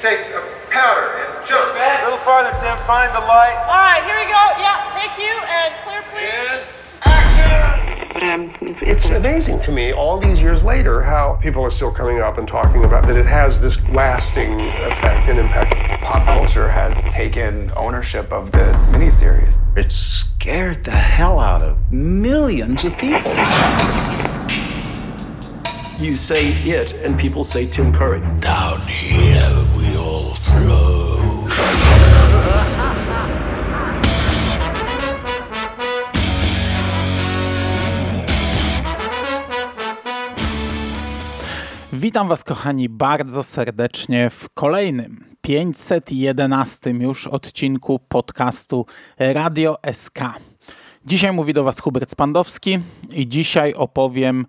takes a powder and jumps. A little farther, Tim. Find the light. All right, here we go. Yeah, thank you. And clear, please. And action! But um, It's amazing to me, all these years later, how people are still coming up and talking about that it has this lasting effect and impact. Pop culture has taken ownership of this miniseries. It scared the hell out of millions of people. You say it, and people say Tim Curry. Down here Witam Was, kochani, bardzo serdecznie w kolejnym 511 już odcinku podcastu Radio SK. Dzisiaj mówi do Was Hubert Spandowski i dzisiaj opowiem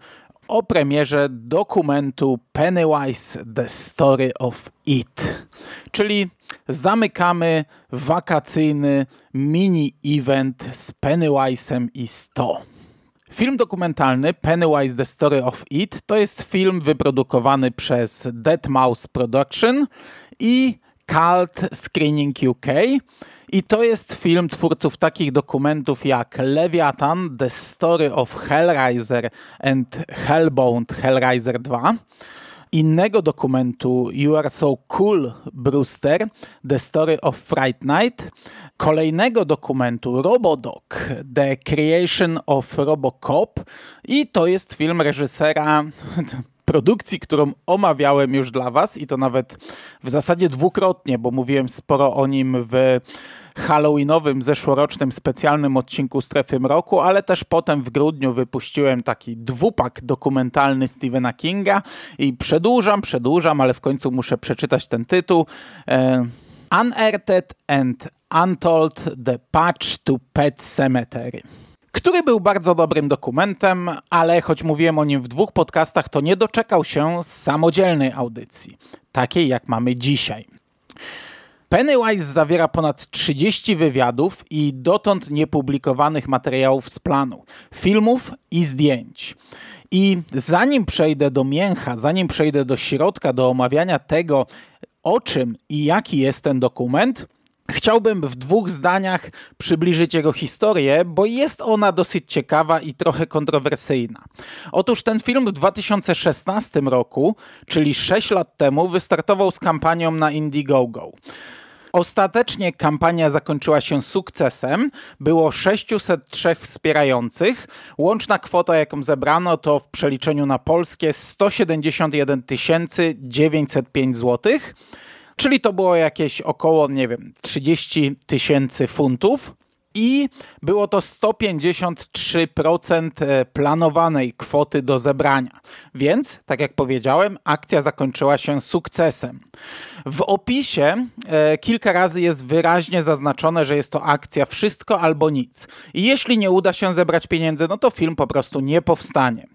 o premierze dokumentu Pennywise The Story of It, czyli zamykamy wakacyjny mini-event z Pennywise'em i 100. Film dokumentalny Pennywise The Story of It to jest film wyprodukowany przez Dead Mouse Production i Cult Screening UK. I to jest film twórców takich dokumentów jak Leviathan, The Story of Hellraiser and Hellbound Hellraiser 2 innego dokumentu You Are So Cool Brewster, The Story of Fright Night, kolejnego dokumentu Robodog, The Creation of Robocop i to jest film reżysera produkcji, którą omawiałem już dla Was i to nawet w zasadzie dwukrotnie, bo mówiłem sporo o nim w halloweenowym, zeszłorocznym specjalnym odcinku Strefy Mroku, ale też potem w grudniu wypuściłem taki dwupak dokumentalny Stephena Kinga i przedłużam, przedłużam, ale w końcu muszę przeczytać ten tytuł. E, Unearthed and Untold The Patch to Pet Cemetery który był bardzo dobrym dokumentem, ale choć mówiłem o nim w dwóch podcastach, to nie doczekał się samodzielnej audycji, takiej jak mamy dzisiaj. Pennywise zawiera ponad 30 wywiadów i dotąd niepublikowanych materiałów z planu, filmów i zdjęć. I zanim przejdę do mięcha, zanim przejdę do środka, do omawiania tego, o czym i jaki jest ten dokument, Chciałbym w dwóch zdaniach przybliżyć jego historię, bo jest ona dosyć ciekawa i trochę kontrowersyjna. Otóż ten film w 2016 roku, czyli 6 lat temu, wystartował z kampanią na Indiegogo. Ostatecznie kampania zakończyła się sukcesem. Było 603 wspierających. Łączna kwota, jaką zebrano, to w przeliczeniu na polskie 171 905 zł. Czyli to było jakieś około, nie wiem, 30 tysięcy funtów. I było to 153% e, planowanej kwoty do zebrania. Więc, tak jak powiedziałem, akcja zakończyła się sukcesem. W opisie e, kilka razy jest wyraźnie zaznaczone, że jest to akcja wszystko albo nic. I jeśli nie uda się zebrać pieniędzy, no to film po prostu nie powstanie.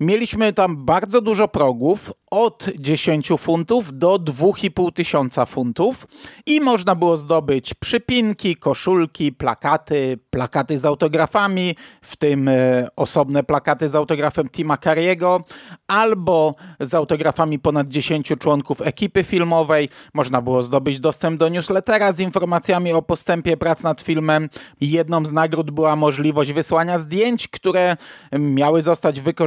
Mieliśmy tam bardzo dużo progów, od 10 funtów do 2,5 tysiąca funtów i można było zdobyć przypinki, koszulki, plakaty, plakaty z autografami, w tym e, osobne plakaty z autografem Tima Carriego, albo z autografami ponad 10 członków ekipy filmowej. Można było zdobyć dostęp do newslettera z informacjami o postępie prac nad filmem. Jedną z nagród była możliwość wysłania zdjęć, które miały zostać wykorzystane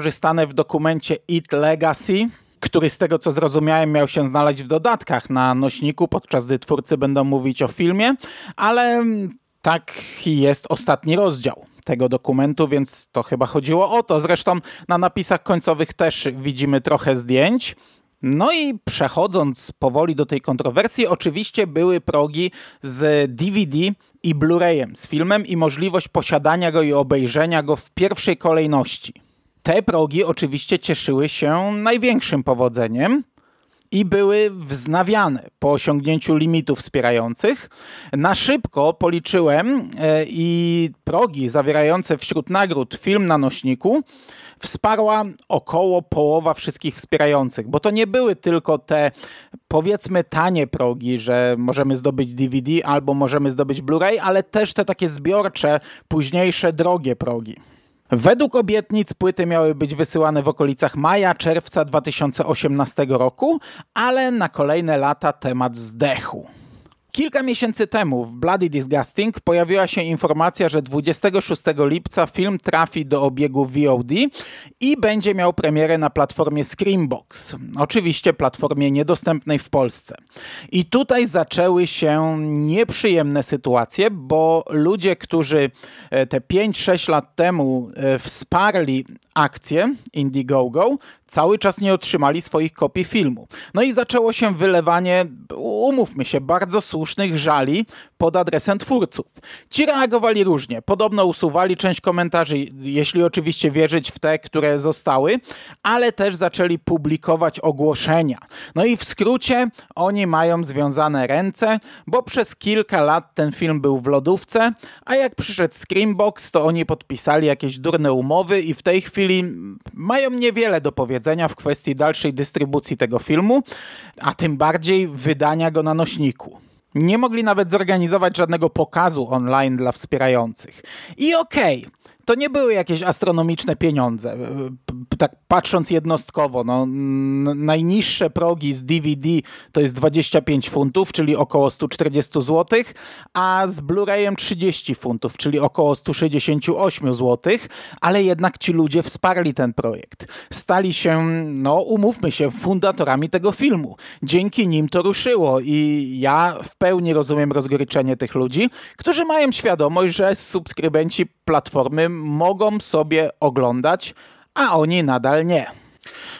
w dokumencie It Legacy który z tego co zrozumiałem miał się znaleźć w dodatkach na nośniku, podczas gdy twórcy będą mówić o filmie, ale taki jest ostatni rozdział tego dokumentu, więc to chyba chodziło o to. Zresztą na napisach końcowych też widzimy trochę zdjęć. No i przechodząc powoli do tej kontrowersji, oczywiście były progi z DVD i Blu-rayem z filmem i możliwość posiadania go i obejrzenia go w pierwszej kolejności. Te progi oczywiście cieszyły się największym powodzeniem i były wznawiane po osiągnięciu limitów wspierających. Na szybko policzyłem e, i progi zawierające wśród nagród film na nośniku wsparła około połowa wszystkich wspierających, bo to nie były tylko te powiedzmy tanie progi, że możemy zdobyć DVD albo możemy zdobyć Blu-ray, ale też te takie zbiorcze, późniejsze drogie progi. Według obietnic płyty miały być wysyłane w okolicach maja, czerwca 2018 roku, ale na kolejne lata temat zdechł. Kilka miesięcy temu w Bloody Disgusting pojawiła się informacja, że 26 lipca film trafi do obiegu VOD i będzie miał premierę na platformie Screambox. Oczywiście platformie niedostępnej w Polsce. I tutaj zaczęły się nieprzyjemne sytuacje, bo ludzie, którzy e, te 5-6 lat temu e, wsparli akcję Indiegogo, cały czas nie otrzymali swoich kopii filmu. No i zaczęło się wylewanie, umówmy się, bardzo słusznych żali pod adresem twórców. Ci reagowali różnie. Podobno usuwali część komentarzy, jeśli oczywiście wierzyć w te, które zostały, ale też zaczęli publikować ogłoszenia. No i w skrócie oni mają związane ręce, bo przez kilka lat ten film był w lodówce, a jak przyszedł Screambox, to oni podpisali jakieś durne umowy i w tej chwili mają niewiele do powiedzenia w kwestii dalszej dystrybucji tego filmu, a tym bardziej wydania go na nośniku. Nie mogli nawet zorganizować żadnego pokazu online dla wspierających. I okej, okay, to nie były jakieś astronomiczne pieniądze. Tak patrząc jednostkowo, no, najniższe progi z DVD to jest 25 funtów, czyli około 140 zł, a z Blu-rayem 30 funtów, czyli około 168 zł, ale jednak ci ludzie wsparli ten projekt. Stali się, no umówmy się, fundatorami tego filmu. Dzięki nim to ruszyło i ja w pełni rozumiem rozgoryczenie tych ludzi, którzy mają świadomość, że subskrybenci platformy mogą sobie oglądać, a oni nadal nie.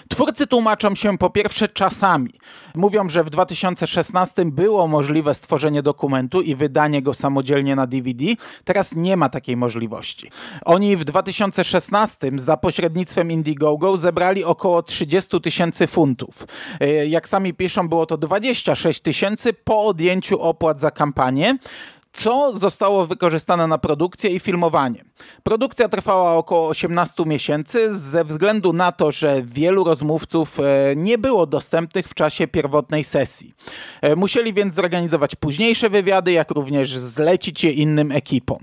Twórcy tłumaczą się po pierwsze czasami. Mówią, że w 2016 było możliwe stworzenie dokumentu i wydanie go samodzielnie na DVD. Teraz nie ma takiej możliwości. Oni w 2016 za pośrednictwem Indiegogo zebrali około 30 tysięcy funtów. E, jak sami piszą, było to 26 tysięcy po odjęciu opłat za kampanię co zostało wykorzystane na produkcję i filmowanie. Produkcja trwała około 18 miesięcy ze względu na to, że wielu rozmówców e, nie było dostępnych w czasie pierwotnej sesji. E, musieli więc zorganizować późniejsze wywiady, jak również zlecić je innym ekipom.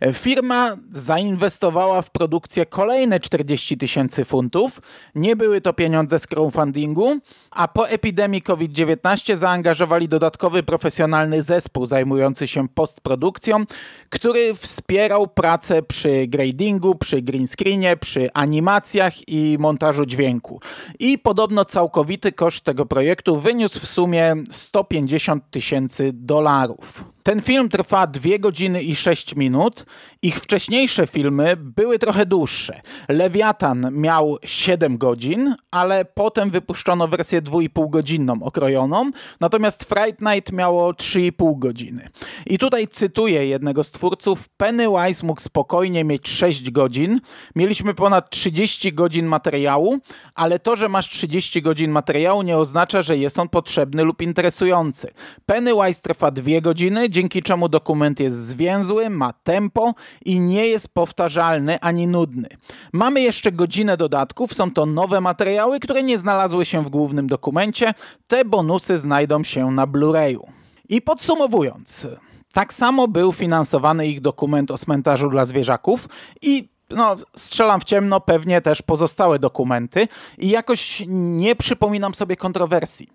E, firma zainwestowała w produkcję kolejne 40 tysięcy funtów. Nie były to pieniądze z crowdfundingu, a po epidemii COVID-19 zaangażowali dodatkowy profesjonalny zespół zajmujący się postprodukcją, który wspierał pracę przy gradingu, przy green screenie, przy animacjach i montażu dźwięku. I podobno całkowity koszt tego projektu wyniósł w sumie 150 tysięcy dolarów. Ten film trwa 2 godziny i 6 minut. Ich wcześniejsze filmy były trochę dłuższe. Lewiatan miał 7 godzin, ale potem wypuszczono wersję 2,5 godzinną okrojoną, natomiast Fright Night miało 3,5 godziny. I tutaj cytuję jednego z twórców: Pennywise mógł spokojnie mieć 6 godzin. Mieliśmy ponad 30 godzin materiału, ale to, że masz 30 godzin materiału nie oznacza, że jest on potrzebny lub interesujący. Pennywise trwa 2 godziny, dzięki czemu dokument jest zwięzły, ma tempo i nie jest powtarzalny ani nudny. Mamy jeszcze godzinę dodatków, są to nowe materiały, które nie znalazły się w głównym dokumencie. Te bonusy znajdą się na Blu-rayu. I podsumowując, tak samo był finansowany ich dokument o cmentarzu dla zwierzaków i no, strzelam w ciemno, pewnie też pozostałe dokumenty i jakoś nie przypominam sobie kontrowersji.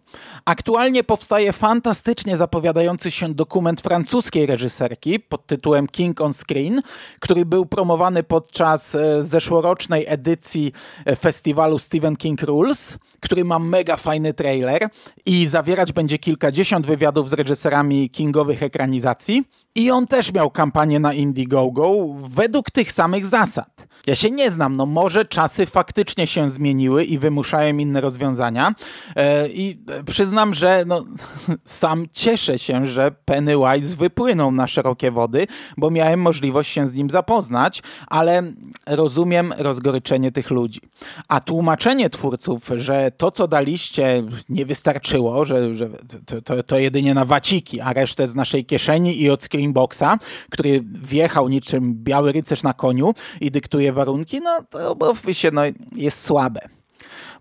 Aktualnie powstaje fantastycznie zapowiadający się dokument francuskiej reżyserki pod tytułem King on Screen, który był promowany podczas e, zeszłorocznej edycji e, festiwalu Stephen King Rules, który ma mega fajny trailer i zawierać będzie kilkadziesiąt wywiadów z reżyserami kingowych ekranizacji. I on też miał kampanię na Indiegogo według tych samych zasad. Ja się nie znam, no może czasy faktycznie się zmieniły i wymuszają inne rozwiązania e, i przyznam, że no, sam cieszę się, że Pennywise wypłynął na szerokie wody, bo miałem możliwość się z nim zapoznać, ale rozumiem rozgoryczenie tych ludzi. A tłumaczenie twórców, że to co daliście nie wystarczyło, że, że to, to, to jedynie na waciki, a resztę z naszej kieszeni i od Screenboxa, który wjechał niczym biały rycerz na koniu i dyktuje warunki, no to mówmy się, no, jest słabe.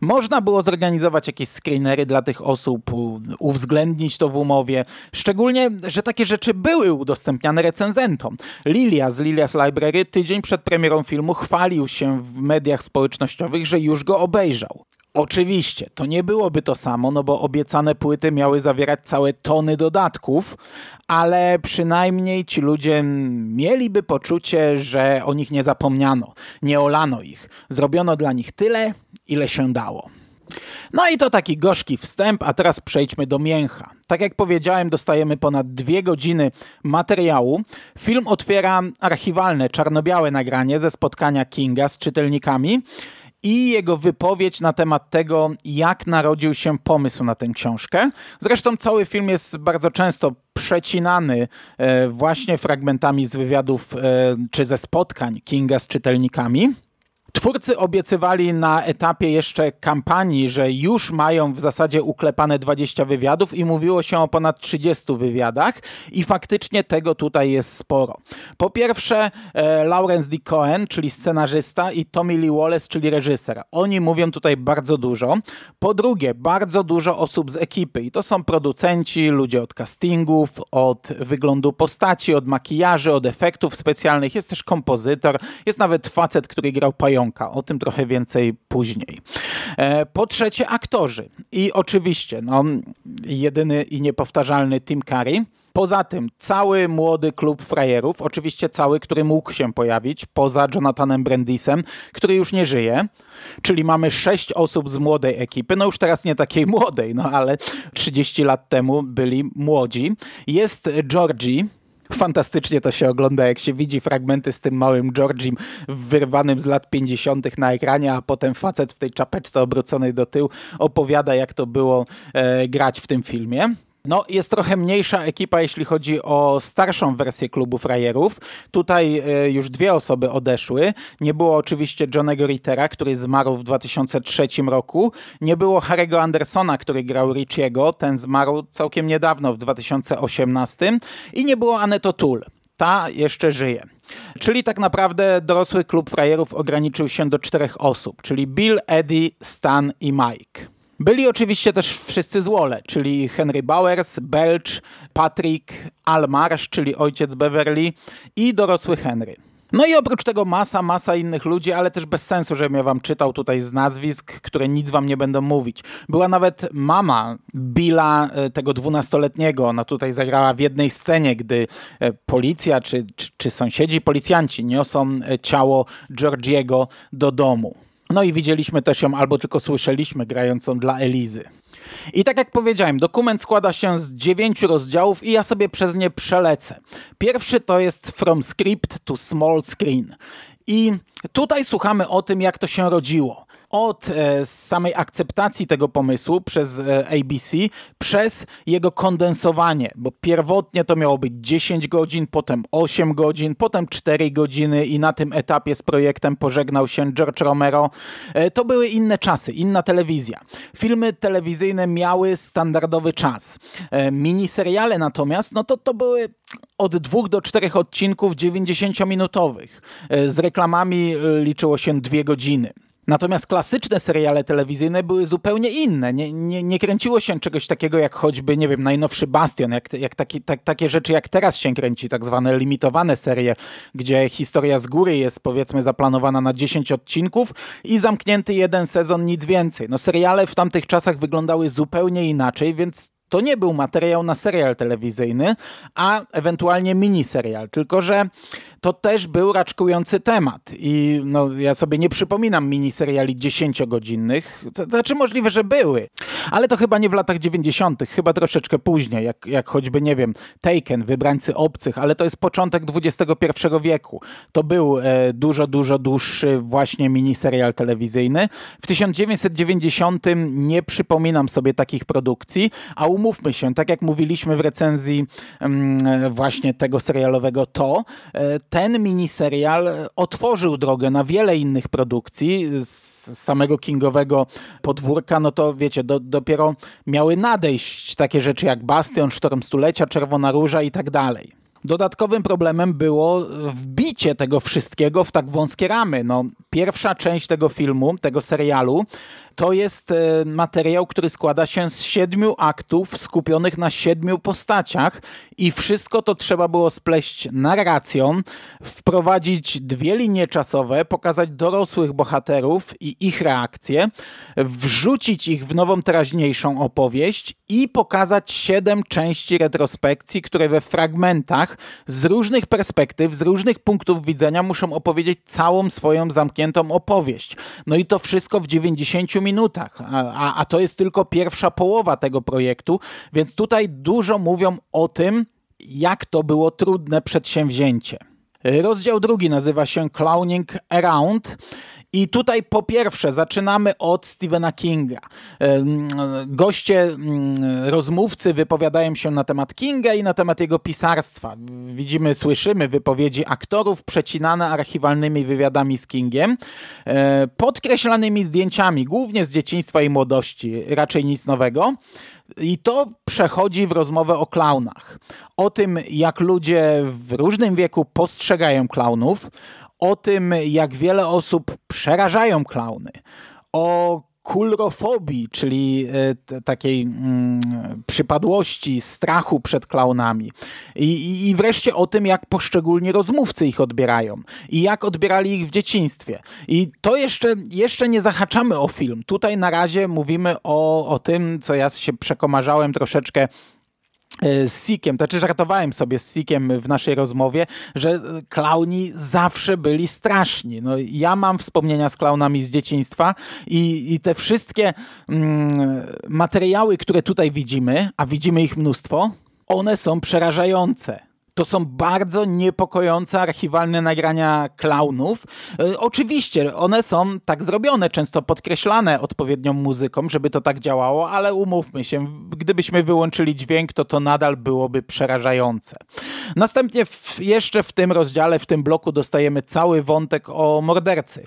Można było zorganizować jakieś screenery dla tych osób, uwzględnić to w umowie. Szczególnie, że takie rzeczy były udostępniane recenzentom. Lilia z Lilia's Library tydzień przed premierą filmu chwalił się w mediach społecznościowych, że już go obejrzał. Oczywiście, to nie byłoby to samo, no bo obiecane płyty miały zawierać całe tony dodatków, ale przynajmniej ci ludzie mieliby poczucie, że o nich nie zapomniano, nie olano ich. Zrobiono dla nich tyle, ile się dało. No i to taki gorzki wstęp, a teraz przejdźmy do mięcha. Tak jak powiedziałem, dostajemy ponad dwie godziny materiału. Film otwiera archiwalne, czarno-białe nagranie ze spotkania Kinga z czytelnikami i jego wypowiedź na temat tego, jak narodził się pomysł na tę książkę. Zresztą cały film jest bardzo często przecinany e, właśnie fragmentami z wywiadów e, czy ze spotkań Kinga z czytelnikami. Twórcy obiecywali na etapie jeszcze kampanii, że już mają w zasadzie uklepane 20 wywiadów i mówiło się o ponad 30 wywiadach i faktycznie tego tutaj jest sporo. Po pierwsze e, Lawrence D. Cohen, czyli scenarzysta i Tommy Lee Wallace, czyli reżyser. Oni mówią tutaj bardzo dużo. Po drugie, bardzo dużo osób z ekipy i to są producenci, ludzie od castingów, od wyglądu postaci, od makijaży, od efektów specjalnych. Jest też kompozytor, jest nawet facet, który grał pająka Pająka. O tym trochę więcej później. E, po trzecie, aktorzy. I oczywiście, no, jedyny i niepowtarzalny Tim Curry. Poza tym cały młody klub frajerów, oczywiście cały, który mógł się pojawić, poza Jonathanem Brandisem, który już nie żyje. Czyli mamy sześć osób z młodej ekipy, no już teraz nie takiej młodej, no ale 30 lat temu byli młodzi. Jest Georgie, Fantastycznie to się ogląda, jak się widzi fragmenty z tym małym Georgiem wyrwanym z lat 50. na ekranie, a potem facet w tej czapeczce obróconej do tyłu opowiada, jak to było e, grać w tym filmie. No, jest trochę mniejsza ekipa, jeśli chodzi o starszą wersję klubu frajerów. Tutaj e, już dwie osoby odeszły. Nie było oczywiście Johnego Rittera, który zmarł w 2003 roku. Nie było Harry'ego Andersona, który grał Richiego. Ten zmarł całkiem niedawno, w 2018. I nie było Aneto Tull. Ta jeszcze żyje. Czyli tak naprawdę dorosły klub frajerów ograniczył się do czterech osób, czyli Bill, Eddie, Stan i Mike. Byli oczywiście też wszyscy złole, czyli Henry Bowers, Belch, Patrick, Al Marsh, czyli ojciec Beverly i dorosły Henry. No i oprócz tego masa, masa innych ludzi, ale też bez sensu, żebym ja wam czytał tutaj z nazwisk, które nic wam nie będą mówić. Była nawet mama Billa, e, tego dwunastoletniego. Ona tutaj zagrała w jednej scenie, gdy e, policja czy, czy, czy sąsiedzi, policjanci niosą e, ciało Georgiego do domu. No i widzieliśmy też ją, albo tylko słyszeliśmy grającą dla Elizy. I tak jak powiedziałem, dokument składa się z dziewięciu rozdziałów i ja sobie przez nie przelecę. Pierwszy to jest From Script to Small Screen. I tutaj słuchamy o tym, jak to się rodziło od e, samej akceptacji tego pomysłu przez e, ABC, przez jego kondensowanie, bo pierwotnie to miało być 10 godzin, potem 8 godzin, potem 4 godziny i na tym etapie z projektem pożegnał się George Romero. E, to były inne czasy, inna telewizja. Filmy telewizyjne miały standardowy czas. Miniseriale natomiast, no to to były od dwóch do czterech odcinków 90-minutowych. Z reklamami liczyło się dwie godziny. Natomiast klasyczne seriale telewizyjne były zupełnie inne. Nie, nie, nie kręciło się czegoś takiego jak choćby, nie wiem, najnowszy Bastion, jak, jak taki, tak, takie rzeczy jak teraz się kręci, tak zwane limitowane serie, gdzie historia z góry jest powiedzmy zaplanowana na 10 odcinków i zamknięty jeden sezon, nic więcej. No seriale w tamtych czasach wyglądały zupełnie inaczej, więc to nie był materiał na serial telewizyjny, a ewentualnie miniserial, tylko że to też był raczkujący temat. I no, ja sobie nie przypominam miniseriali dziesięciogodzinnych. To, to znaczy możliwe, że były, ale to chyba nie w latach 90., chyba troszeczkę później, jak, jak choćby, nie wiem, Taken, Wybrańcy Obcych, ale to jest początek XXI wieku. To był e, dużo, dużo dłuższy właśnie miniserial telewizyjny. W 1990 nie przypominam sobie takich produkcji, a umówmy się, tak jak mówiliśmy w recenzji mm, właśnie tego serialowego To, e, ten miniserial otworzył drogę na wiele innych produkcji z samego Kingowego podwórka, no to wiecie, do, dopiero miały nadejść takie rzeczy jak Bastion, Sztorm Stulecia, Czerwona Róża i tak dalej. Dodatkowym problemem było wbicie tego wszystkiego w tak wąskie ramy. No, pierwsza część tego filmu, tego serialu, to jest e, materiał, który składa się z siedmiu aktów skupionych na siedmiu postaciach i wszystko to trzeba było spleść narracją, wprowadzić dwie linie czasowe, pokazać dorosłych bohaterów i ich reakcje, wrzucić ich w nową teraźniejszą opowieść i pokazać siedem części retrospekcji, które we fragmentach z różnych perspektyw, z różnych punktów widzenia muszą opowiedzieć całą swoją zamkniętą opowieść. No i to wszystko w 90 minutach, a, a to jest tylko pierwsza połowa tego projektu, więc tutaj dużo mówią o tym, jak to było trudne przedsięwzięcie. Rozdział drugi nazywa się Clowning Around i tutaj po pierwsze zaczynamy od Stephena Kinga. Goście, rozmówcy wypowiadają się na temat Kinga i na temat jego pisarstwa. Widzimy, słyszymy wypowiedzi aktorów przecinane archiwalnymi wywiadami z Kingiem, e, podkreślanymi zdjęciami, głównie z dzieciństwa i młodości, raczej nic nowego. I to przechodzi w rozmowę o klaunach. O tym, jak ludzie w różnym wieku postrzegają klaunów, o tym, jak wiele osób przerażają klauny, o kulrofobii, czyli e, takiej mm, przypadłości, strachu przed klaunami. I, I wreszcie o tym, jak poszczególni rozmówcy ich odbierają i jak odbierali ich w dzieciństwie. I to jeszcze, jeszcze nie zahaczamy o film. Tutaj na razie mówimy o, o tym, co ja się przekomarzałem troszeczkę z Sikiem, to znaczy żartowałem sobie z Sikiem w naszej rozmowie, że klauni zawsze byli straszni. No, ja mam wspomnienia z klaunami z dzieciństwa i, i te wszystkie mm, materiały, które tutaj widzimy, a widzimy ich mnóstwo, one są przerażające. To są bardzo niepokojące archiwalne nagrania klaunów. E, oczywiście one są tak zrobione, często podkreślane odpowiednią muzyką, żeby to tak działało, ale umówmy się, gdybyśmy wyłączyli dźwięk, to to nadal byłoby przerażające. Następnie w, jeszcze w tym rozdziale, w tym bloku dostajemy cały wątek o mordercy,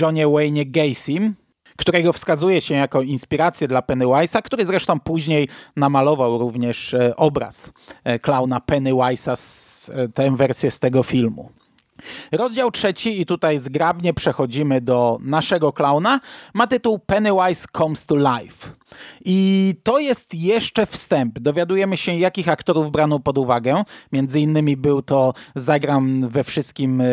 Johnie Wayne Gacy, którego wskazuje się jako inspirację dla Pennywise'a, który zresztą później namalował również e, obraz e, klauna Pennywise'a, e, tę wersję z tego filmu. Rozdział trzeci i tutaj zgrabnie przechodzimy do naszego klauna. Ma tytuł Pennywise Comes to Life. I to jest jeszcze wstęp. Dowiadujemy się, jakich aktorów brano pod uwagę. Między innymi był to zagram we wszystkim, e,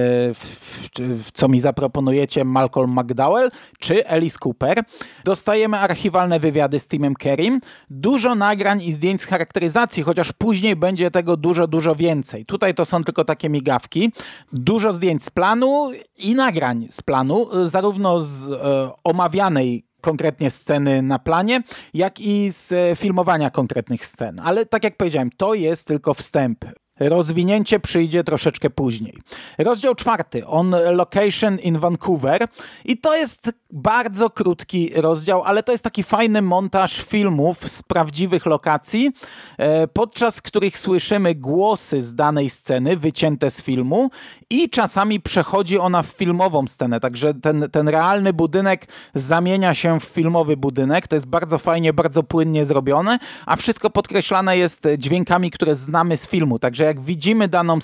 co mi zaproponujecie, Malcolm McDowell czy Alice Cooper. Dostajemy archiwalne wywiady z Timem Kerrym. Dużo nagrań i zdjęć z charakteryzacji, chociaż później będzie tego dużo, dużo więcej. Tutaj to są tylko takie migawki. Dużo zdjęć z planu i nagrań z planu, zarówno z e, omawianej konkretnie sceny na planie, jak i z e, filmowania konkretnych scen. Ale tak jak powiedziałem, to jest tylko wstęp. Rozwinięcie przyjdzie troszeczkę później. Rozdział czwarty, on location in Vancouver i to jest bardzo krótki rozdział, ale to jest taki fajny montaż filmów z prawdziwych lokacji, e, podczas których słyszymy głosy z danej sceny, wycięte z filmu i czasami przechodzi ona w filmową scenę, także ten, ten realny budynek zamienia się w filmowy budynek. To jest bardzo fajnie, bardzo płynnie zrobione, a wszystko podkreślane jest dźwiękami, które znamy z filmu, także jak widzimy daną,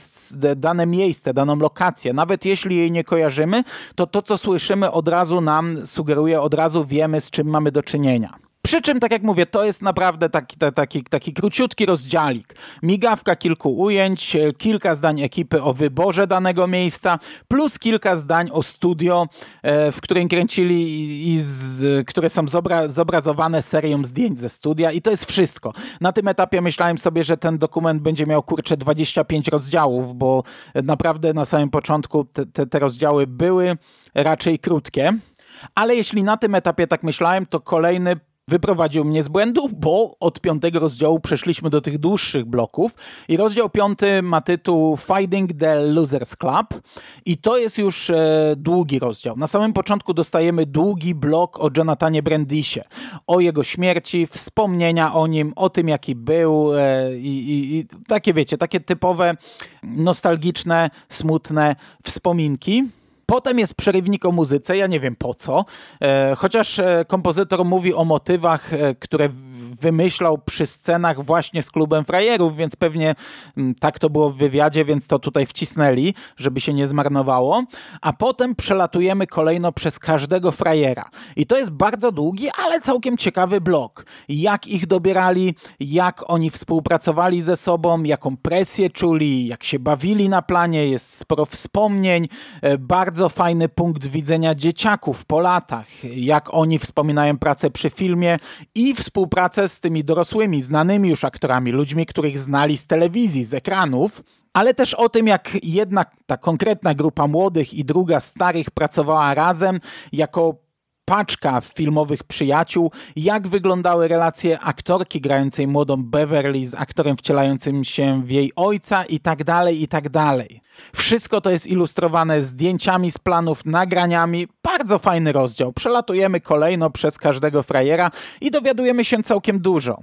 dane miejsce, daną lokację, nawet jeśli jej nie kojarzymy, to to, co słyszymy od razu nam sugeruje, od razu wiemy, z czym mamy do czynienia. Przy czym, tak jak mówię, to jest naprawdę taki, taki, taki króciutki rozdziałik. Migawka kilku ujęć, e, kilka zdań ekipy o wyborze danego miejsca, plus kilka zdań o studio, e, w którym kręcili i z, które są zobra, zobrazowane serią zdjęć ze studia i to jest wszystko. Na tym etapie myślałem sobie, że ten dokument będzie miał kurczę 25 rozdziałów, bo naprawdę na samym początku te, te, te rozdziały były raczej krótkie. Ale jeśli na tym etapie tak myślałem, to kolejny wyprowadził mnie z błędu, bo od piątego rozdziału przeszliśmy do tych dłuższych bloków i rozdział piąty ma tytuł Fighting the Losers Club i to jest już e, długi rozdział. Na samym początku dostajemy długi blok o Jonathanie Brandisie, o jego śmierci, wspomnienia o nim, o tym jaki był e, i, i takie wiecie, takie typowe nostalgiczne, smutne wspominki. Potem jest przerywnik o muzyce, ja nie wiem po co, e, chociaż e, kompozytor mówi o motywach, e, które wymyślał przy scenach właśnie z klubem frajerów, więc pewnie mm, tak to było w wywiadzie, więc to tutaj wcisnęli, żeby się nie zmarnowało. A potem przelatujemy kolejno przez każdego frajera. I to jest bardzo długi, ale całkiem ciekawy blok. Jak ich dobierali, jak oni współpracowali ze sobą, jaką presję czuli, jak się bawili na planie, jest sporo wspomnień, e, bardzo fajny punkt widzenia dzieciaków po latach, jak oni wspominają pracę przy filmie i współpracę z tymi dorosłymi, znanymi już aktorami, ludźmi, których znali z telewizji, z ekranów, ale też o tym, jak jedna ta konkretna grupa młodych i druga starych pracowała razem jako paczka filmowych przyjaciół, jak wyglądały relacje aktorki grającej młodą Beverly z aktorem wcielającym się w jej ojca i tak dalej, i tak dalej. Wszystko to jest ilustrowane zdjęciami z planów, nagraniami. Bardzo fajny rozdział. Przelatujemy kolejno przez każdego frajera i dowiadujemy się całkiem dużo.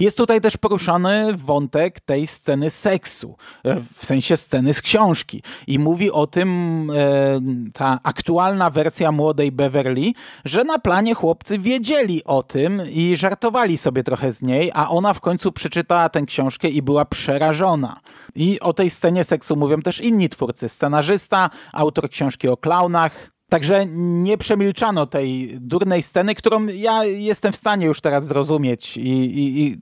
Jest tutaj też poruszany wątek tej sceny seksu, e, w sensie sceny z książki. I mówi o tym e, ta aktualna wersja młodej Beverly, że na planie chłopcy wiedzieli o tym i żartowali sobie trochę z niej, a ona w końcu przeczytała tę książkę i była przerażona. I o tej scenie seksu mówią też inni twórcy. Scenarzysta, autor książki o klaunach, Także nie przemilczano tej durnej sceny, którą ja jestem w stanie już teraz zrozumieć i, i, i,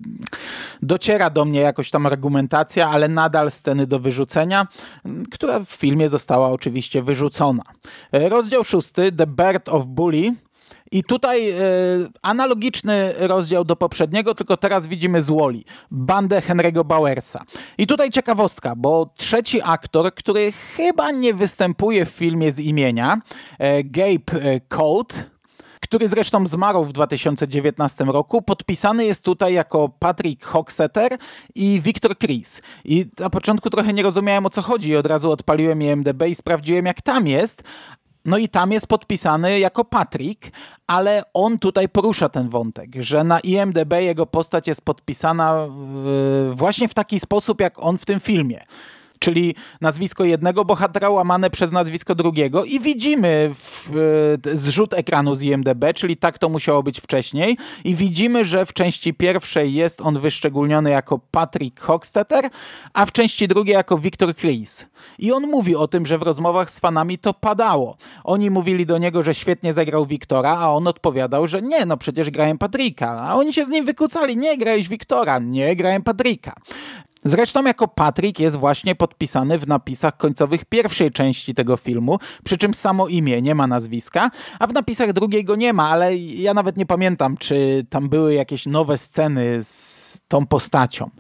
dociera do mnie jakoś tam argumentacja, ale nadal sceny do wyrzucenia, która w filmie została oczywiście wyrzucona. Rozdział szósty, The Bird of Bully, i tutaj e, analogiczny rozdział do poprzedniego, tylko teraz widzimy z Wally, bandę Henry'ego Bowersa. I tutaj ciekawostka, bo trzeci aktor, który chyba nie występuje w filmie z imienia, e, Gabe e, Colt, który zresztą zmarł w 2019 roku. Podpisany jest tutaj jako Patrick Hocksetter i Victor Chris. I na początku trochę nie rozumiałem o co chodzi od razu odpaliłem IMDB i sprawdziłem jak tam jest, no i tam jest podpisany jako Patrick, ale on tutaj porusza ten wątek, że na IMDB jego postać jest podpisana właśnie w taki sposób, jak on w tym filmie czyli nazwisko jednego bohatera łamane przez nazwisko drugiego i widzimy w, e, zrzut ekranu z IMDB, czyli tak to musiało być wcześniej i widzimy, że w części pierwszej jest on wyszczególniony jako Patrick Hochstetter, a w części drugiej jako Victor Chris. I on mówi o tym, że w rozmowach z fanami to padało. Oni mówili do niego, że świetnie zagrał Wiktora, a on odpowiadał, że nie, no przecież grałem Patryka. A oni się z nim wykucali, nie grałeś Wiktora, nie grałem Patryka. Zresztą jako Patrick jest właśnie podpisany w napisach końcowych pierwszej części tego filmu, przy czym samo imię, nie ma nazwiska, a w napisach drugiej go nie ma, ale ja nawet nie pamiętam, czy tam były jakieś nowe sceny z tą postacią.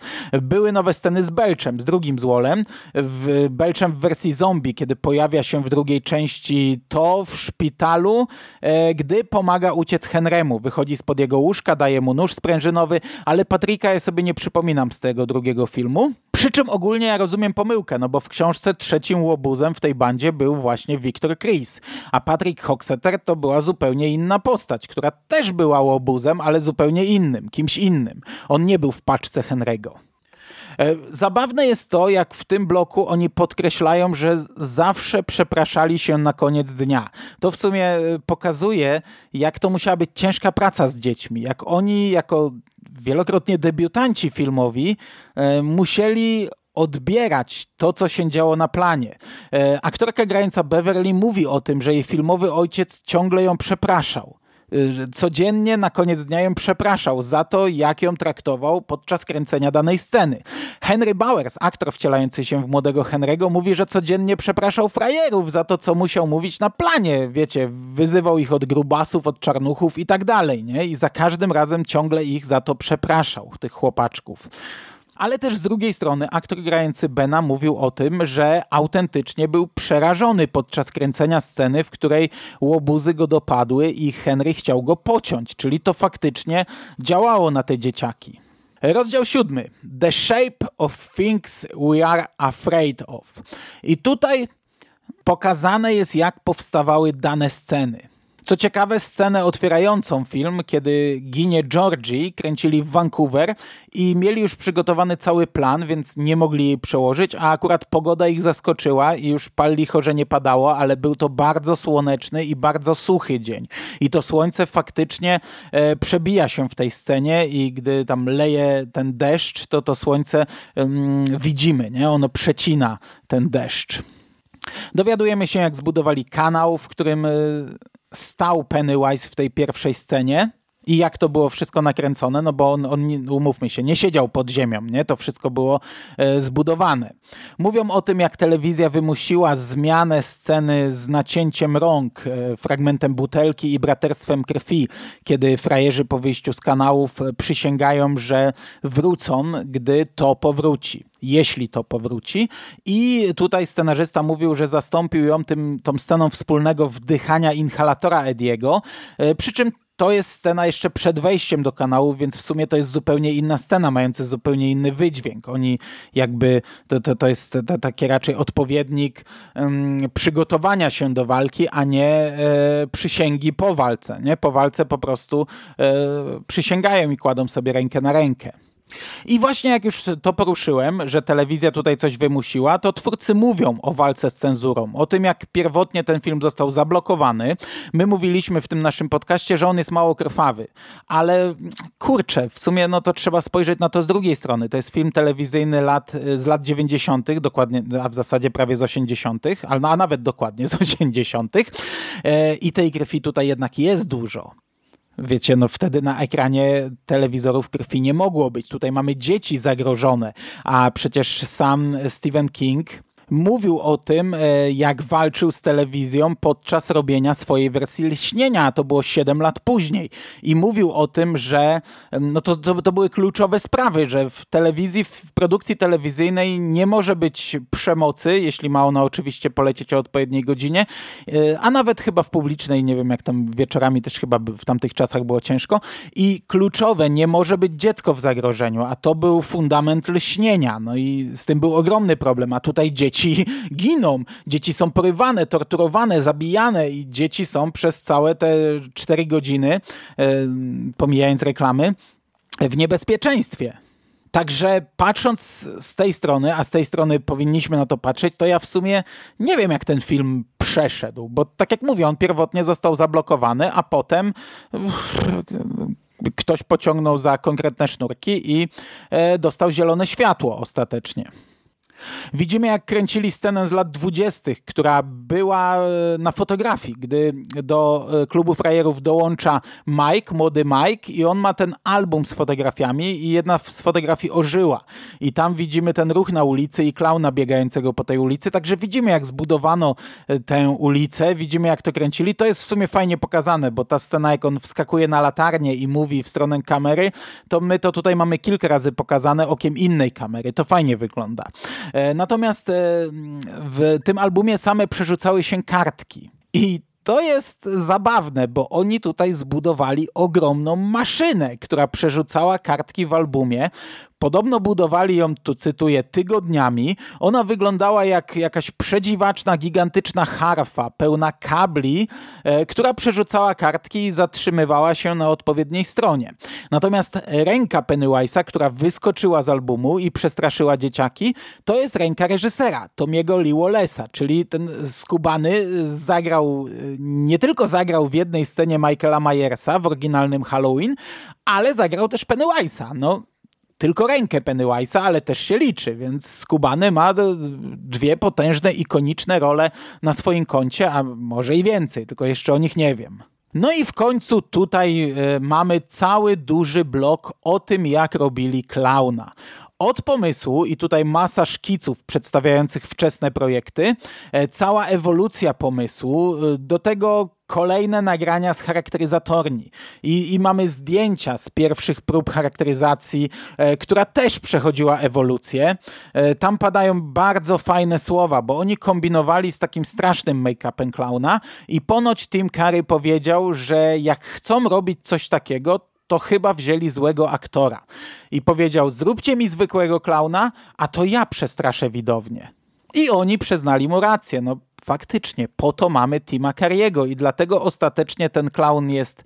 Były nowe sceny z Belczem, z drugim złolem, w Belczem w wersji zombie, kiedy pojawia się w drugiej części to w szpitalu, e, gdy pomaga uciec Henremu. Wychodzi spod jego łóżka, daje mu nóż sprężynowy, ale Patryka ja sobie nie przypominam z tego drugiego filmu. Przy czym ogólnie ja rozumiem pomyłkę, no bo w książce trzecim łobuzem w tej bandzie był właśnie Victor Chris, a Patrick Hoxeter to była zupełnie inna postać, która też była łobuzem, ale zupełnie innym, kimś innym. On nie był w paczce Henry'ego. E, zabawne jest to, jak w tym bloku oni podkreślają, że zawsze przepraszali się na koniec dnia. To w sumie e, pokazuje, jak to musiała być ciężka praca z dziećmi. Jak oni, jako wielokrotnie debiutanci filmowi, e, musieli odbierać to, co się działo na planie. Aktorka grająca Beverly mówi o tym, że jej filmowy ojciec ciągle ją przepraszał. Y, codziennie na koniec dnia ją przepraszał za to, jak ją traktował podczas kręcenia danej sceny. Henry Bowers, aktor wcielający się w młodego Henry'ego, mówi, że codziennie przepraszał frajerów za to, co musiał mówić na planie. Wiecie, wyzywał ich od grubasów, od czarnuchów i tak dalej, nie? I za każdym razem ciągle ich za to przepraszał, tych chłopaczków. Ale też z drugiej strony aktor grający Bena mówił o tym, że autentycznie był przerażony podczas kręcenia sceny, w której łobuzy go dopadły i Henry chciał go pociąć, czyli to faktycznie działało na te dzieciaki. Rozdział siódmy. The shape of things we are afraid of. I tutaj pokazane jest, jak powstawały dane sceny. Co ciekawe, scenę otwierającą film, kiedy ginie Georgie, kręcili w Vancouver i mieli już przygotowany cały plan, więc nie mogli jej przełożyć, a akurat pogoda ich zaskoczyła i już pal licho, nie padało, ale był to bardzo słoneczny i bardzo suchy dzień. I to słońce faktycznie e, przebija się w tej scenie i gdy tam leje ten deszcz, to to słońce widzimy, nie? Ono przecina ten deszcz. Dowiadujemy się, jak zbudowali kanał, w którym e, stał Pennywise w tej pierwszej scenie i jak to było wszystko nakręcone, no bo on, on, umówmy się, nie siedział pod ziemią, nie? To wszystko było e, zbudowane. Mówią o tym, jak telewizja wymusiła zmianę sceny z nacięciem rąk, e, fragmentem butelki i braterstwem krwi, kiedy frajerzy po wyjściu z kanałów e, przysięgają, że wrócą, gdy to powróci jeśli to powróci. I tutaj scenarzysta mówił, że zastąpił ją tym, tą sceną wspólnego wdychania inhalatora Ediego, e, przy czym to jest scena jeszcze przed wejściem do kanału, więc w sumie to jest zupełnie inna scena, mająca zupełnie inny wydźwięk. Oni jakby, to, to, to jest to, taki raczej odpowiednik um, przygotowania się do walki, a nie e, przysięgi po walce. Nie? Po walce po prostu e, przysięgają i kładą sobie rękę na rękę. I właśnie jak już to poruszyłem, że telewizja tutaj coś wymusiła, to twórcy mówią o walce z cenzurą, o tym jak pierwotnie ten film został zablokowany. My mówiliśmy w tym naszym podcaście, że on jest mało krwawy, ale kurczę, w sumie no to trzeba spojrzeć na to z drugiej strony. To jest film telewizyjny lat, z lat 90., dokładnie, a w zasadzie prawie z 80., a nawet dokładnie z 80. E, I tej krwi tutaj jednak jest dużo. Wiecie, no wtedy na ekranie telewizorów krwi nie mogło być. Tutaj mamy dzieci zagrożone, a przecież sam Stephen King mówił o tym, e, jak walczył z telewizją podczas robienia swojej wersji Lśnienia, to było 7 lat później. I mówił o tym, że no to, to, to były kluczowe sprawy, że w telewizji, w produkcji telewizyjnej nie może być przemocy, jeśli ma ona oczywiście polecieć o odpowiedniej godzinie, e, a nawet chyba w publicznej, nie wiem jak tam wieczorami też chyba w tamtych czasach było ciężko. I kluczowe, nie może być dziecko w zagrożeniu, a to był fundament lśnienia. No i z tym był ogromny problem, a tutaj dzieci dzieci giną, dzieci są porywane, torturowane, zabijane i dzieci są przez całe te cztery godziny, e, pomijając reklamy, w niebezpieczeństwie. Także patrząc z tej strony, a z tej strony powinniśmy na to patrzeć, to ja w sumie nie wiem, jak ten film przeszedł, bo tak jak mówię, on pierwotnie został zablokowany, a potem ktoś pociągnął za konkretne sznurki i e, dostał zielone światło ostatecznie. Widzimy, jak kręcili scenę z lat dwudziestych, która była e, na fotografii, gdy do e, klubu frajerów dołącza Mike, młody Mike i on ma ten album z fotografiami i jedna z fotografii ożyła. I tam widzimy ten ruch na ulicy i klauna biegającego po tej ulicy, także widzimy, jak zbudowano e, tę ulicę, widzimy, jak to kręcili. To jest w sumie fajnie pokazane, bo ta scena, jak on wskakuje na latarnię i mówi w stronę kamery, to my to tutaj mamy kilka razy pokazane okiem innej kamery. To fajnie wygląda. E, natomiast e, w tym albumie same przerzucały się kartki. I to jest zabawne, bo oni tutaj zbudowali ogromną maszynę, która przerzucała kartki w albumie. Podobno budowali ją, tu cytuję, tygodniami. Ona wyglądała jak jakaś przedziwaczna, gigantyczna harfa, pełna kabli, e, która przerzucała kartki i zatrzymywała się na odpowiedniej stronie. Natomiast ręka Pennywise'a, która wyskoczyła z albumu i przestraszyła dzieciaki, to jest ręka reżysera, Tomiego Lee czyli ten skubany zagrał, nie tylko zagrał w jednej scenie Michaela Myersa w oryginalnym Halloween, ale zagrał też Pennywise'a. No, tylko rękę Pennywise'a, ale też się liczy, więc Skubany ma dwie potężne, ikoniczne role na swoim koncie, a może i więcej, tylko jeszcze o nich nie wiem. No i w końcu tutaj y, mamy cały duży blok o tym, jak robili klauna od pomysłu i tutaj masa szkiców przedstawiających wczesne projekty, e, cała ewolucja pomysłu, e, do tego kolejne nagrania z charakteryzatorni I, i mamy zdjęcia z pierwszych prób charakteryzacji, e, która też przechodziła ewolucję. Tam padają bardzo fajne słowa, bo oni kombinowali z takim strasznym make-upem klauna i ponoć Tim Curry powiedział, że jak chcą robić coś takiego, to chyba wzięli złego aktora. I powiedział, zróbcie mi zwykłego klauna, a to ja przestraszę widownię. I oni przyznali mu rację. No, faktycznie po to mamy Tima Carriego i dlatego ostatecznie ten clown jest,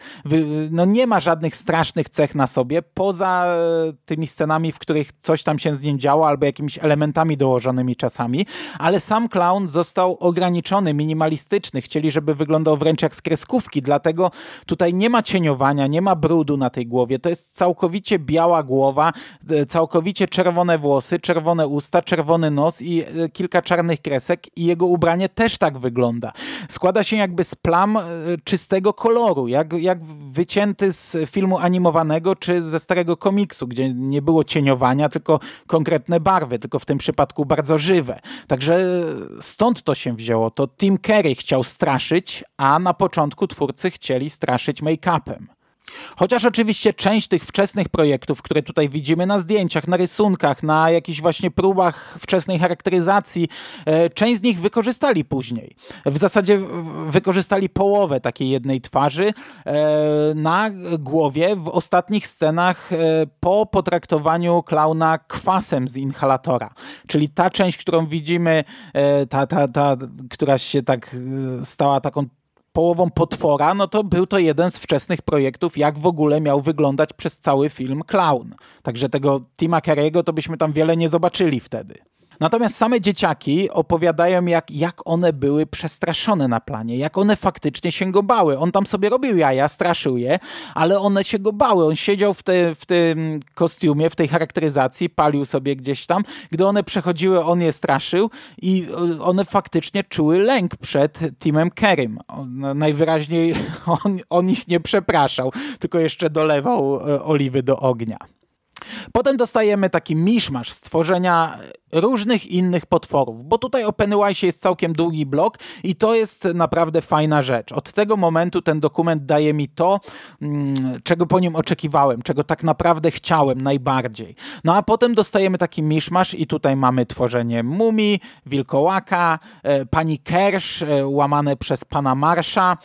no nie ma żadnych strasznych cech na sobie, poza e, tymi scenami, w których coś tam się z nim działo, albo jakimiś elementami dołożonymi czasami, ale sam clown został ograniczony, minimalistyczny. Chcieli, żeby wyglądał wręcz jak z kreskówki, dlatego tutaj nie ma cieniowania, nie ma brudu na tej głowie. To jest całkowicie biała głowa, e, całkowicie czerwone włosy, czerwone usta, czerwony nos i e, kilka czarnych kresek i jego ubranie też tak wygląda. Składa się jakby z plam czystego koloru, jak, jak wycięty z filmu animowanego czy ze starego komiksu, gdzie nie było cieniowania, tylko konkretne barwy, tylko w tym przypadku bardzo żywe. Także stąd to się wzięło. To Tim Curry chciał straszyć, a na początku twórcy chcieli straszyć make-upem. Chociaż oczywiście część tych wczesnych projektów, które tutaj widzimy na zdjęciach, na rysunkach, na jakichś właśnie próbach wczesnej charakteryzacji, e, część z nich wykorzystali później. W zasadzie wykorzystali połowę takiej jednej twarzy e, na głowie w ostatnich scenach e, po potraktowaniu klauna kwasem z inhalatora. Czyli ta część, którą widzimy, ta, ta, ta, która się tak stała taką połową potwora, no to był to jeden z wczesnych projektów, jak w ogóle miał wyglądać przez cały film Clown. Także tego Tima Carey'ego to byśmy tam wiele nie zobaczyli wtedy. Natomiast same dzieciaki opowiadają, jak, jak one były przestraszone na planie, jak one faktycznie się go bały. On tam sobie robił jaja, straszył je, ale one się go bały. On siedział w, te, w tym kostiumie, w tej charakteryzacji, palił sobie gdzieś tam. Gdy one przechodziły, on je straszył i one faktycznie czuły lęk przed Timem Kerrym. najwyraźniej on, on ich nie przepraszał, tylko jeszcze dolewał e, oliwy do ognia. Potem dostajemy taki miszmasz stworzenia różnych innych potworów, bo tutaj o Pennywise jest całkiem długi blok i to jest naprawdę fajna rzecz. Od tego momentu ten dokument daje mi to, mm, czego po nim oczekiwałem, czego tak naprawdę chciałem najbardziej. No a potem dostajemy taki miszmasz i tutaj mamy tworzenie mumii, wilkołaka, e, pani Kersh e, łamane przez pana Marsza,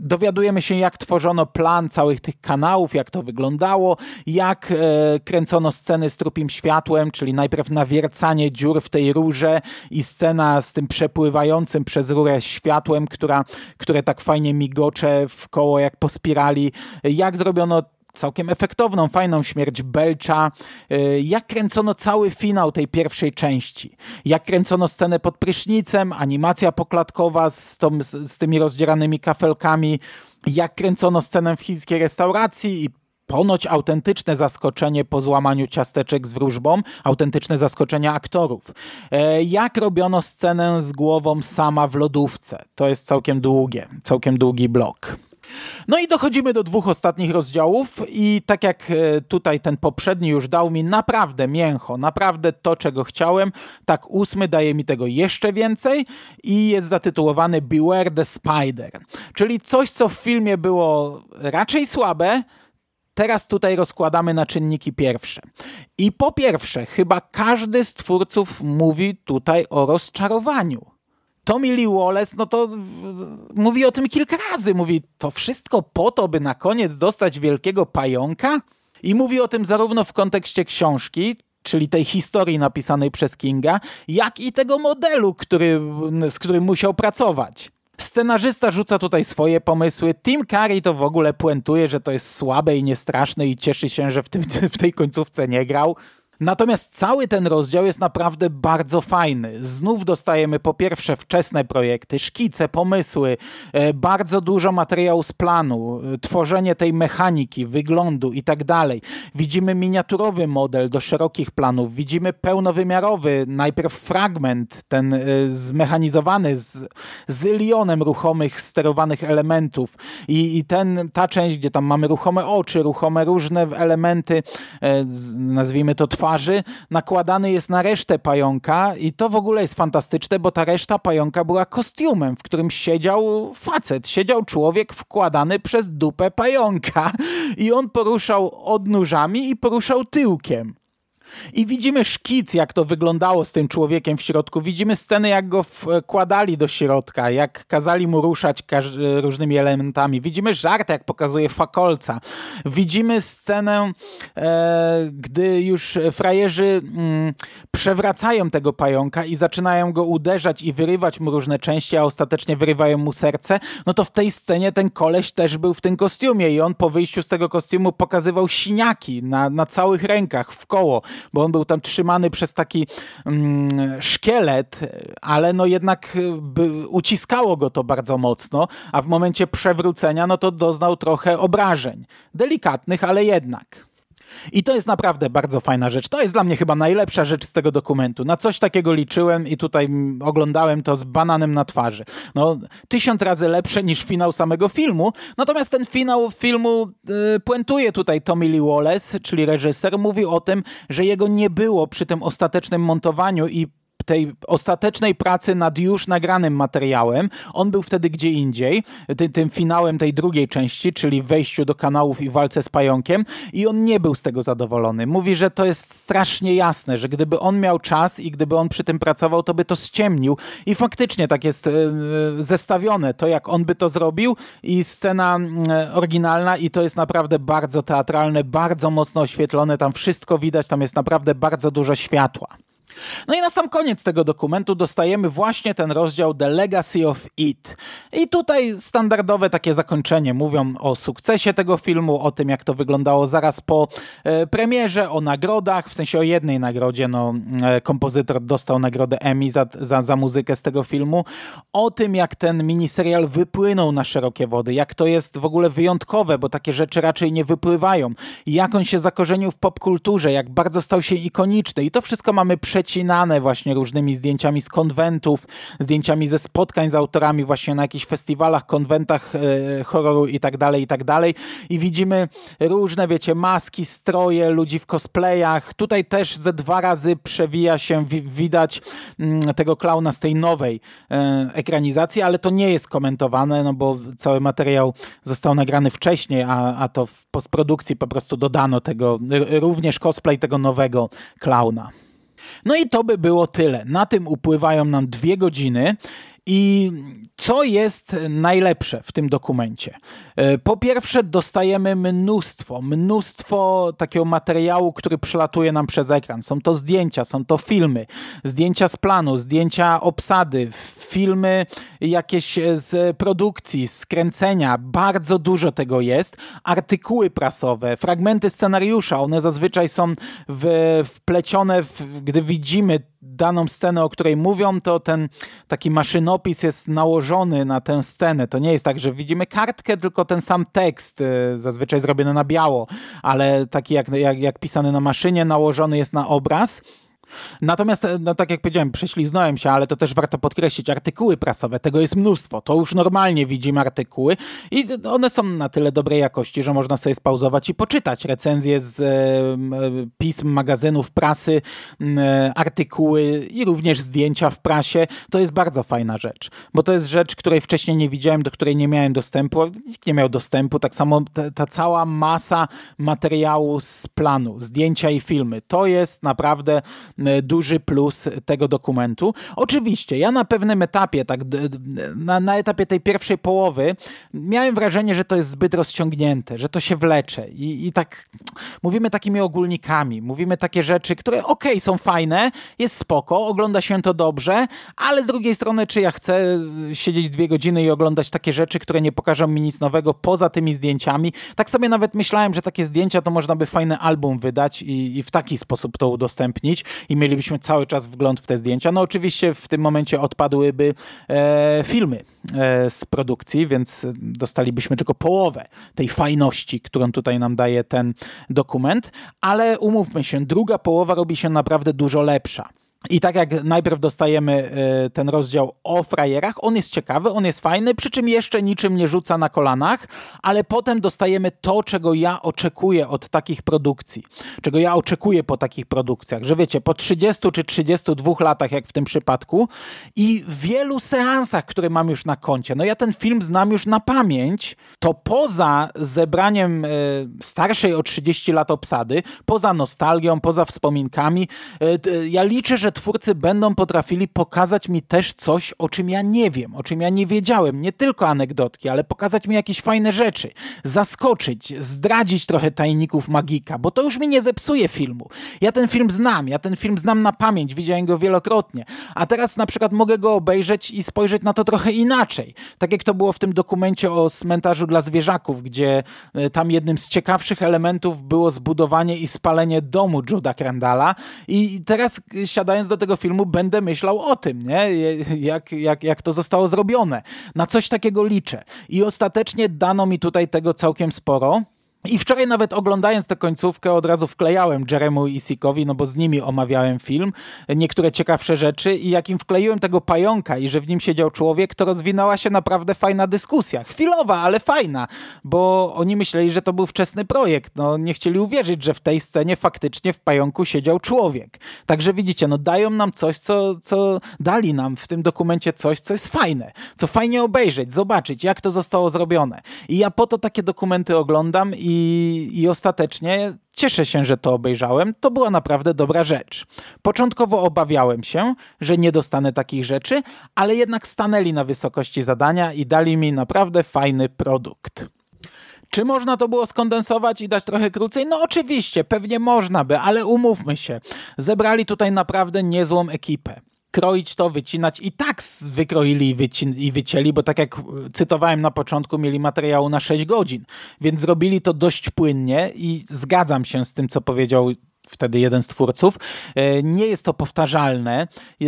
dowiadujemy się, jak tworzono plan całych tych kanałów, jak to wyglądało, jak e, kręcono sceny z trupim światłem, czyli najpierw nawiercanie dziur w tej rurze i scena z tym przepływającym przez rurę światłem, która, które tak fajnie migocze w koło jak po spirali. Jak zrobiono całkiem efektowną, fajną śmierć Belcza, y, jak kręcono cały finał tej pierwszej części, jak kręcono scenę pod prysznicem, animacja poklatkowa z, tą, z tymi rozdzieranymi kafelkami, jak kręcono scenę w chińskiej restauracji i ponoć autentyczne zaskoczenie po złamaniu ciasteczek z wróżbą, autentyczne zaskoczenie aktorów. E, jak robiono scenę z głową sama w lodówce? To jest całkiem długie, całkiem długi blok. No i dochodzimy do dwóch ostatnich rozdziałów i tak jak e, tutaj ten poprzedni już dał mi naprawdę mięcho, naprawdę to, czego chciałem, tak ósmy daje mi tego jeszcze więcej i jest zatytułowany Beware the Spider, czyli coś, co w filmie było raczej słabe, teraz tutaj rozkładamy na czynniki pierwsze. I po pierwsze, chyba każdy z twórców mówi tutaj o rozczarowaniu. Tommy Lee Wallace, no to mówi o tym kilka razy. Mówi, to wszystko po to, by na koniec dostać wielkiego pająka? I mówi o tym zarówno w kontekście książki, czyli tej historii napisanej przez Kinga, jak i tego modelu, który, z którym musiał pracować. Scenarzysta rzuca tutaj swoje pomysły. Tim Curry to w ogóle puentuje, że to jest słabe i niestraszne i cieszy się, że w, tym, w tej końcówce nie grał. Natomiast cały ten rozdział jest naprawdę bardzo fajny. Znów dostajemy po pierwsze wczesne projekty, szkice, pomysły, e, bardzo dużo materiału z planu, e, tworzenie tej mechaniki, wyglądu i tak dalej. Widzimy miniaturowy model do szerokich planów, widzimy pełnowymiarowy, najpierw fragment, ten e, zmechanizowany z zylionem ruchomych, sterowanych elementów i, i ten, ta część, gdzie tam mamy ruchome oczy, ruchome różne elementy, nazwijmy to twarz, twarzy nakładany jest na resztę pająka i to w ogóle jest fantastyczne, bo ta reszta pająka była kostiumem, w którym siedział facet, siedział człowiek wkładany przez dupę pająka i on poruszał odnóżami i poruszał tyłkiem. I widzimy szkic, jak to wyglądało z tym człowiekiem w środku. Widzimy sceny, jak go wkładali do środka, jak kazali mu ruszać różnymi elementami. Widzimy żart, jak pokazuje fakolca. Widzimy scenę, e, gdy już frajerzy mm, przewracają tego pająka i zaczynają go uderzać i wyrywać mu różne części, a ostatecznie wyrywają mu serce. No to w tej scenie ten koleś też był w tym kostiumie i on po wyjściu z tego kostiumu pokazywał siniaki na, na całych rękach w koło bo on był tam trzymany przez taki mm, szkielet, ale no jednak y, by, uciskało go to bardzo mocno, a w momencie przewrócenia no to doznał trochę obrażeń. Delikatnych, ale jednak. I to jest naprawdę bardzo fajna rzecz. To jest dla mnie chyba najlepsza rzecz z tego dokumentu. Na coś takiego liczyłem i tutaj oglądałem to z bananem na twarzy. No, tysiąc razy lepsze niż finał samego filmu. Natomiast ten finał filmu yy, puentuje tutaj Tommy Lee Wallace, czyli reżyser, mówi o tym, że jego nie było przy tym ostatecznym montowaniu i tej ostatecznej pracy nad już nagranym materiałem. On był wtedy gdzie indziej, ty, tym finałem tej drugiej części, czyli wejściu do kanałów i walce z pająkiem i on nie był z tego zadowolony. Mówi, że to jest strasznie jasne, że gdyby on miał czas i gdyby on przy tym pracował, to by to ściemnił i faktycznie tak jest e, zestawione to, jak on by to zrobił i scena e, oryginalna i to jest naprawdę bardzo teatralne, bardzo mocno oświetlone, tam wszystko widać, tam jest naprawdę bardzo dużo światła. No i na sam koniec tego dokumentu dostajemy właśnie ten rozdział The Legacy of It. I tutaj standardowe takie zakończenie. Mówią o sukcesie tego filmu, o tym jak to wyglądało zaraz po e, premierze, o nagrodach, w sensie o jednej nagrodzie, no e, kompozytor dostał nagrodę Emmy za, za, za muzykę z tego filmu, o tym jak ten miniserial wypłynął na szerokie wody, jak to jest w ogóle wyjątkowe, bo takie rzeczy raczej nie wypływają, jak on się zakorzenił w popkulturze, jak bardzo stał się ikoniczny. I to wszystko mamy przed przecinane właśnie różnymi zdjęciami z konwentów, zdjęciami ze spotkań z autorami właśnie na jakichś festiwalach, konwentach e, horroru i tak dalej, i tak dalej. I widzimy różne, wiecie, maski, stroje, ludzi w cosplayach. Tutaj też ze dwa razy przewija się, widać mm, tego klauna z tej nowej e, ekranizacji, ale to nie jest komentowane, no bo cały materiał został nagrany wcześniej, a, a to w postprodukcji po prostu dodano tego, również cosplay tego nowego klauna. No i to by było tyle. Na tym upływają nam dwie godziny i co jest najlepsze w tym dokumencie? E, po pierwsze, dostajemy mnóstwo, mnóstwo takiego materiału, który przelatuje nam przez ekran. Są to zdjęcia, są to filmy, zdjęcia z planu, zdjęcia obsady, filmy jakieś z produkcji, skręcenia. Bardzo dużo tego jest. Artykuły prasowe, fragmenty scenariusza, one zazwyczaj są w, wplecione, w, gdy widzimy daną scenę, o której mówią, to ten taki maszynopis jest nałożony na tę scenę. To nie jest tak, że widzimy kartkę, tylko ten sam tekst, y, zazwyczaj zrobiony na biało, ale taki jak, jak, jak pisany na maszynie, nałożony jest na obraz. Natomiast, e, no, tak jak powiedziałem, prześliznąłem się, ale to też warto podkreślić, artykuły prasowe, tego jest mnóstwo. To już normalnie widzimy artykuły i one są na tyle dobrej jakości, że można sobie spauzować i poczytać recenzje z e, pism, magazynów, prasy, e, artykuły i również zdjęcia w prasie. To jest bardzo fajna rzecz, bo to jest rzecz, której wcześniej nie widziałem, do której nie miałem dostępu, nikt nie miał dostępu. Tak samo ta, ta cała masa materiału z planu, zdjęcia i filmy, to jest naprawdę E, duży plus tego dokumentu. Oczywiście, ja na pewnym etapie, tak na, na etapie tej pierwszej połowy, miałem wrażenie, że to jest zbyt rozciągnięte, że to się wlecze i, i tak mówimy takimi ogólnikami, mówimy takie rzeczy, które ok, są fajne, jest spoko, ogląda się to dobrze, ale z drugiej strony, czy ja chcę siedzieć dwie godziny i oglądać takie rzeczy, które nie pokażą mi nic nowego poza tymi zdjęciami. Tak sobie nawet myślałem, że takie zdjęcia to można by fajny album wydać i, i w taki sposób to udostępnić i mielibyśmy cały czas wgląd w te zdjęcia. No oczywiście w tym momencie odpadłyby e, filmy e, z produkcji, więc dostalibyśmy tylko połowę tej fajności, którą tutaj nam daje ten dokument, ale umówmy się, druga połowa robi się naprawdę dużo lepsza. I tak jak najpierw dostajemy y, ten rozdział o frajerach, on jest ciekawy, on jest fajny, przy czym jeszcze niczym nie rzuca na kolanach, ale potem dostajemy to, czego ja oczekuję od takich produkcji, czego ja oczekuję po takich produkcjach, że wiecie, po 30 czy 32 latach, jak w tym przypadku, i wielu seansach, które mam już na koncie, no ja ten film znam już na pamięć, to poza zebraniem y, starszej o 30 lat obsady, poza nostalgią, poza wspominkami, y, ja liczę, że twórcy będą potrafili pokazać mi też coś, o czym ja nie wiem, o czym ja nie wiedziałem. Nie tylko anegdotki, ale pokazać mi jakieś fajne rzeczy, zaskoczyć, zdradzić trochę tajników magika, bo to już mi nie zepsuje filmu. Ja ten film znam, ja ten film znam na pamięć, widziałem go wielokrotnie, a teraz na przykład mogę go obejrzeć i spojrzeć na to trochę inaczej. Tak jak to było w tym dokumencie o cmentarzu dla zwierzaków, gdzie e, tam jednym z ciekawszych elementów było zbudowanie i spalenie domu Juda Crandalla i teraz siadając do tego filmu będę myślał o tym, nie? Jak, jak, jak to zostało zrobione. Na coś takiego liczę. I ostatecznie dano mi tutaj tego całkiem sporo. I wczoraj nawet oglądając tę końcówkę od razu wklejałem Jeremu i Sikowi, no bo z nimi omawiałem film, niektóre ciekawsze rzeczy i jak im wkleiłem tego pająka i że w nim siedział człowiek, to rozwinęła się naprawdę fajna dyskusja. Chwilowa, ale fajna, bo oni myśleli, że to był wczesny projekt. No nie chcieli uwierzyć, że w tej scenie faktycznie w pająku siedział człowiek. Także widzicie, no dają nam coś, co, co dali nam w tym dokumencie coś, co jest fajne, co fajnie obejrzeć, zobaczyć, jak to zostało zrobione. I ja po to takie dokumenty oglądam i i, i ostatecznie cieszę się, że to obejrzałem. To była naprawdę dobra rzecz. Początkowo obawiałem się, że nie dostanę takich rzeczy, ale jednak stanęli na wysokości zadania i dali mi naprawdę fajny produkt. Czy można to było skondensować i dać trochę krócej? No oczywiście, pewnie można by, ale umówmy się. Zebrali tutaj naprawdę niezłą ekipę kroić to, wycinać. I tak wykroili i, wycin- i wycięli, bo tak jak cytowałem na początku, mieli materiału na 6 godzin, więc zrobili to dość płynnie i zgadzam się z tym, co powiedział wtedy jeden z twórców. E, nie jest to powtarzalne, e,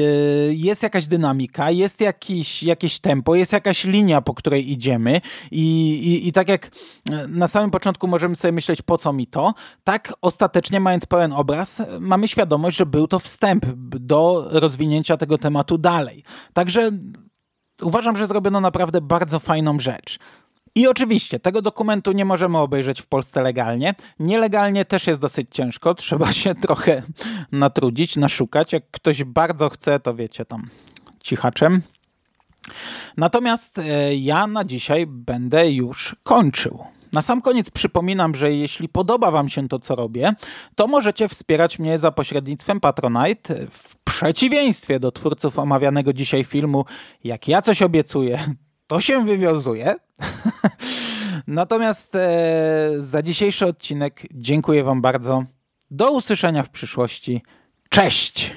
jest jakaś dynamika, jest jakiś, jakieś tempo, jest jakaś linia, po której idziemy i, i, i tak jak e, na samym początku możemy sobie myśleć, po co mi to, tak ostatecznie mając pełen obraz, mamy świadomość, że był to wstęp do rozwinięcia tego tematu dalej. Także uważam, że zrobiono naprawdę bardzo fajną rzecz. I oczywiście tego dokumentu nie możemy obejrzeć w Polsce legalnie. Nielegalnie też jest dosyć ciężko, trzeba się trochę natrudzić, naszukać. Jak ktoś bardzo chce, to wiecie, tam cichaczem. Natomiast e, ja na dzisiaj będę już kończył. Na sam koniec przypominam, że jeśli podoba Wam się to, co robię, to możecie wspierać mnie za pośrednictwem Patronite. W przeciwieństwie do twórców omawianego dzisiaj filmu, jak ja coś obiecuję, to się wywiązuje. Natomiast e, za dzisiejszy odcinek dziękuję Wam bardzo. Do usłyszenia w przyszłości. Cześć!